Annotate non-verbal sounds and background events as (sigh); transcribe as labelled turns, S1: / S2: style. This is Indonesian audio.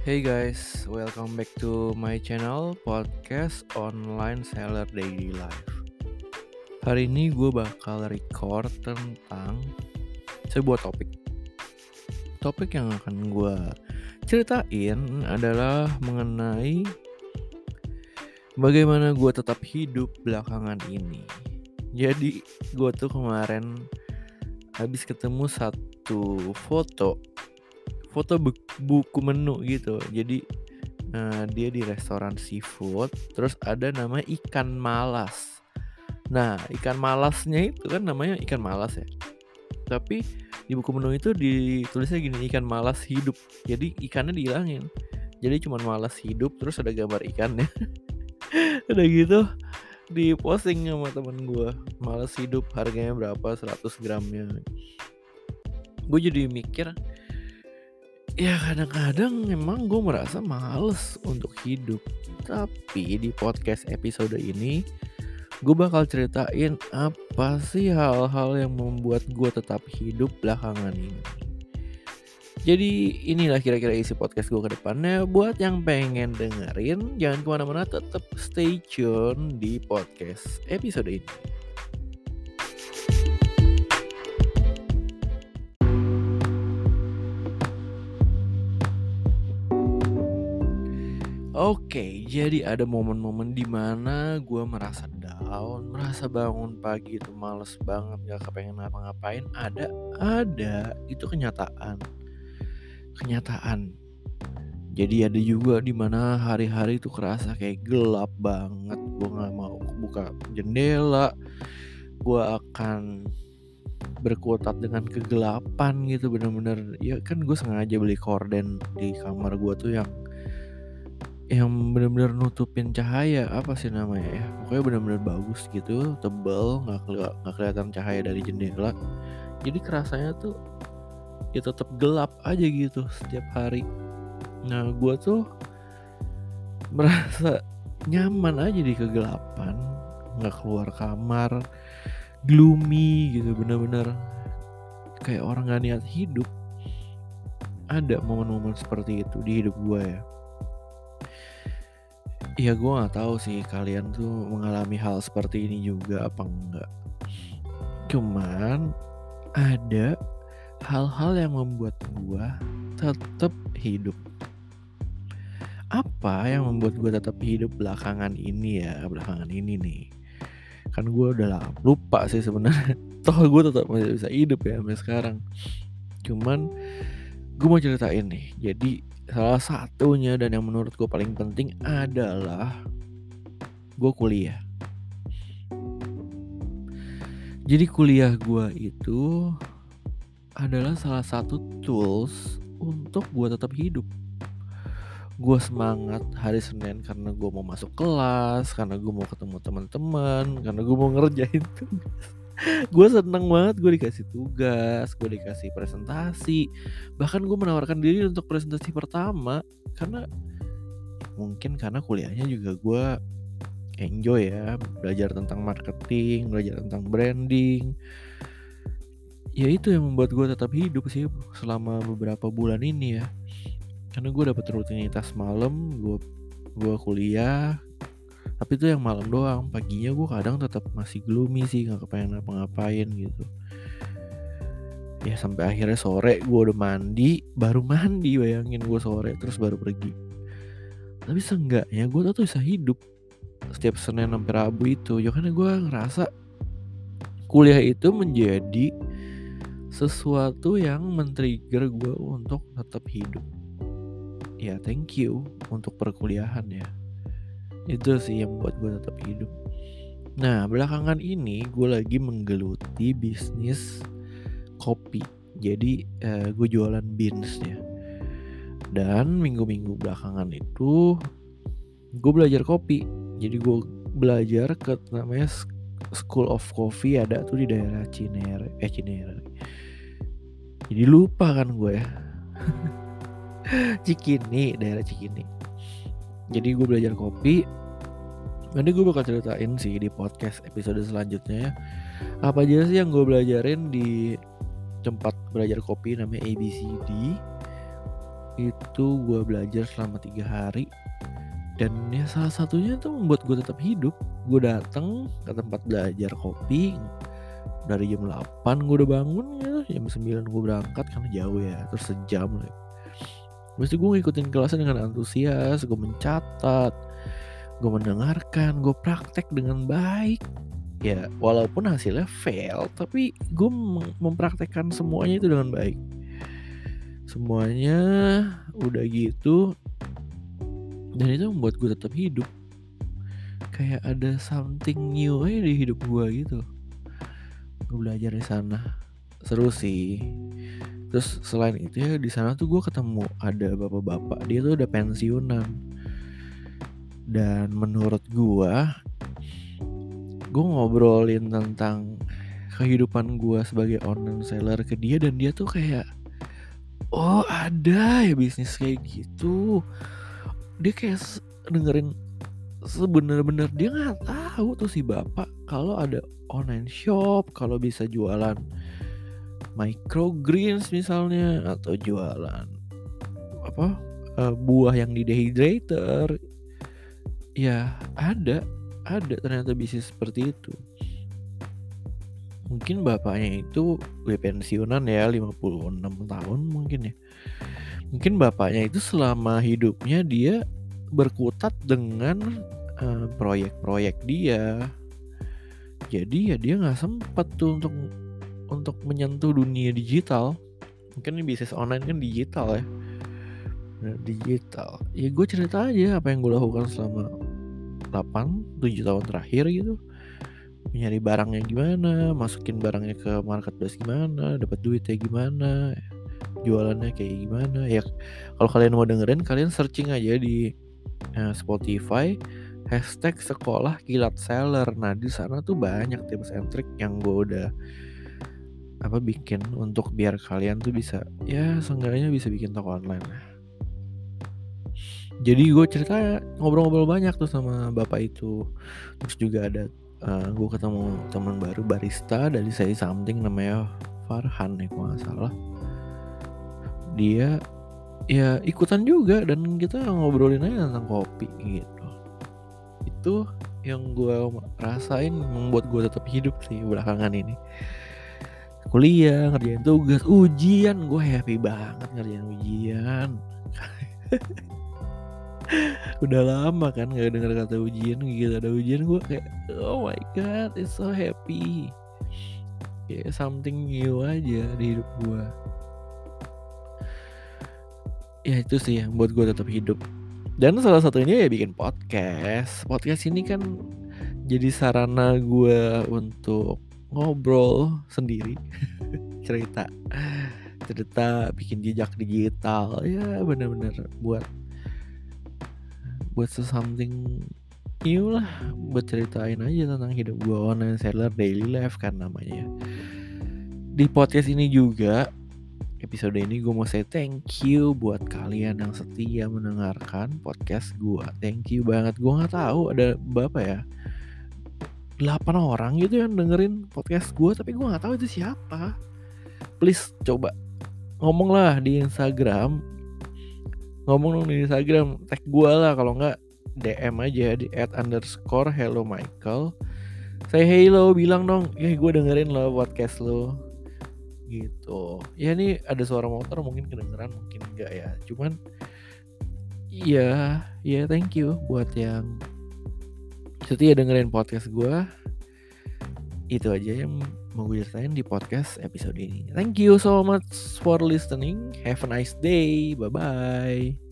S1: Hey guys, welcome back to my channel podcast online seller daily life. Hari ini gue bakal record tentang sebuah topik. Topik yang akan gue ceritain adalah mengenai bagaimana gue tetap hidup belakangan ini. Jadi gue tuh kemarin habis ketemu satu foto foto buku menu gitu. Jadi uh, dia di restoran seafood terus ada nama ikan malas. Nah ikan malasnya itu kan namanya ikan malas ya. Tapi di buku menu itu ditulisnya gini ikan malas hidup. Jadi ikannya dihilangin. Jadi cuma malas hidup terus ada gambar ikannya. (laughs) Udah gitu di posting sama temen gue malas hidup harganya berapa? 100 gramnya. Gue jadi mikir ya kadang-kadang memang gue merasa males untuk hidup. Tapi di podcast episode ini gue bakal ceritain apa sih hal-hal yang membuat gue tetap hidup belakangan ini. Jadi inilah kira-kira isi podcast gue ke depannya. Buat yang pengen dengerin jangan ke mana-mana tetap stay tune di podcast episode ini Oke, jadi ada momen-momen di mana gue merasa down, merasa bangun pagi itu males banget, gak kepengen ngapa-ngapain. Ada, ada, itu kenyataan, kenyataan. Jadi ada juga di mana hari-hari itu kerasa kayak gelap banget, gue nggak mau buka jendela, gue akan berkutat dengan kegelapan gitu bener-bener. Ya kan gue sengaja beli korden di kamar gue tuh yang yang benar-benar nutupin cahaya apa sih namanya ya? Pokoknya benar-benar bagus gitu tebel nggak nggak kelihatan cahaya dari jendela. Jadi kerasanya tuh ya tetap gelap aja gitu setiap hari. Nah gue tuh merasa nyaman aja di kegelapan nggak keluar kamar gloomy gitu bener-bener kayak orang gak niat hidup. Ada momen-momen seperti itu di hidup gue ya Iya gue gak tahu sih kalian tuh mengalami hal seperti ini juga apa enggak. Cuman ada hal-hal yang membuat gue tetap hidup. Apa yang membuat gue tetap hidup belakangan ini ya belakangan ini nih. Kan gue udah lupa sih sebenarnya. (laughs) Toh gue tetap masih bisa hidup ya sampai sekarang. Cuman gue mau ceritain nih. Jadi salah satunya dan yang menurut gue paling penting adalah gue kuliah. Jadi kuliah gue itu adalah salah satu tools untuk gue tetap hidup. Gue semangat hari Senin karena gue mau masuk kelas, karena gue mau ketemu teman-teman, karena gue mau ngerjain (laughs) tugas gue seneng banget gue dikasih tugas gue dikasih presentasi. Bahkan gue menawarkan diri untuk presentasi pertama karena mungkin karena kuliahnya juga gue enjoy ya belajar tentang marketing belajar tentang branding. Ya itu yang membuat gue tetap hidup sih selama beberapa bulan ini ya. Karena gue dapet rutinitas malam gue gue kuliah tapi itu yang malam doang. Paginya gue kadang tetap masih gloomy sih nggak kepengen ngapa-ngapain gitu. Ya sampai akhirnya sore gue udah mandi baru mandi bayangin gue sore terus baru pergi. Tapi seenggaknya gue tuh bisa hidup setiap Senin sampai Rabu itu. Ya karena gue ngerasa kuliah itu menjadi sesuatu yang men-trigger gue untuk tetap hidup. Ya thank you untuk perkuliahan ya itu sih yang buat gue tetap hidup. Nah belakangan ini gue lagi menggeluti bisnis kopi. Jadi uh, gue jualan beans ya dan minggu-minggu belakangan itu gue belajar kopi. Jadi gue belajar ke namanya School of Coffee ada tuh di daerah Cinere eh Cinere. Jadi lupa kan gue ya. (laughs) Cikini daerah Cikini. Jadi gue belajar kopi nanti gue bakal ceritain sih di podcast episode selanjutnya ya. Apa aja sih yang gue belajarin di tempat belajar kopi namanya ABCD itu gue belajar selama tiga hari. Dan ya salah satunya tuh membuat gue tetap hidup. Gue datang ke tempat belajar kopi. Dari jam 8 gue udah bangun ya. Jam 9 gue berangkat karena jauh ya. Terus sejam Habis itu gue ngikutin kelasnya dengan antusias. Gue mencatat gue mendengarkan gue praktek dengan baik. Ya walaupun hasilnya fail tapi gue mempraktekkan semuanya itu dengan baik. Semuanya udah gitu dan itu membuat gue tetap hidup. Kayak ada something new aja di hidup gue gitu. Gue belajar di sana. Seru sih. Terus selain itu ya di sana tuh gue ketemu ada bapak-bapak. Dia tuh udah pensiunan dan menurut gue gue ngobrolin tentang kehidupan gue sebagai online seller ke dia dan dia tuh kayak oh ada ya bisnis kayak gitu. Dia kayak dengerin sebener-bener dia nggak tahu tuh si bapak kalau ada online shop kalau bisa jualan microgreens misalnya atau jualan apa uh, buah yang di dehydrator ya ada. Ada ternyata bisnis seperti itu. Mungkin bapaknya itu gue pensiunan ya 56 tahun mungkin ya. Mungkin bapaknya itu selama hidupnya dia berkutat dengan uh, proyek-proyek dia. Jadi ya dia nggak sempat tuh untuk untuk menyentuh dunia digital. Mungkin bisnis online kan digital ya digital. Ya gue cerita aja apa yang gue lakukan selama 8 7 tahun terakhir gitu. Nyari barangnya gimana masukin barangnya ke marketplace gimana dapat duitnya gimana jualannya kayak gimana. Ya kalau kalian mau dengerin kalian searching aja di uh, Spotify hashtag sekolah kilat seller. Nah di sana tuh banyak tips and trick yang gue udah apa bikin untuk biar kalian tuh bisa ya seenggaknya bisa bikin toko online jadi gue cerita ngobrol-ngobrol banyak tuh sama bapak itu. Terus juga ada uh, eh, gue ketemu teman baru barista dari saya something namanya Farhan ya kalau nggak salah. Dia ya ikutan juga dan kita ngobrolin aja tentang kopi gitu. Itu yang gue rasain membuat gue tetap hidup sih belakangan ini. Kuliah ngerjain tugas ujian. Gue happy banget ngerjain ujian (laughs) udah lama kan nggak dengar kata ujian gitu. Ada ujian gue kayak oh my god it's so happy. Kayak something new aja di hidup gue ya itu sih yang buat gue tetap hidup. Dan salah satunya ya bikin podcast. Podcast ini kan jadi sarana gue untuk ngobrol sendiri (laughs) cerita cerita bikin jejak digital. Ya bener-bener buat buat something new lah. Buat ceritain aja tentang hidup gue online seller daily life kan namanya. Di podcast ini juga episode ini gue mau say thank you buat kalian yang setia mendengarkan podcast gue thank you banget. Gue nggak tahu ada berapa ya? 8 orang gitu yang dengerin podcast gue tapi gue nggak tahu itu siapa. Please coba ngomong lah di Instagram ngomong dong di Instagram tag gue lah kalau nggak DM aja di at underscore hello Michael. Saya hello bilang dong ya gue dengerin lo podcast lo. Gitu. Ya ini ada suara motor mungkin kedengeran mungkin enggak ya. Cuman iya ya thank you buat yang setia dengerin podcast gue itu aja yang mau gue ceritain di podcast episode ini. Thank you so much for listening. Have a nice day. Bye bye.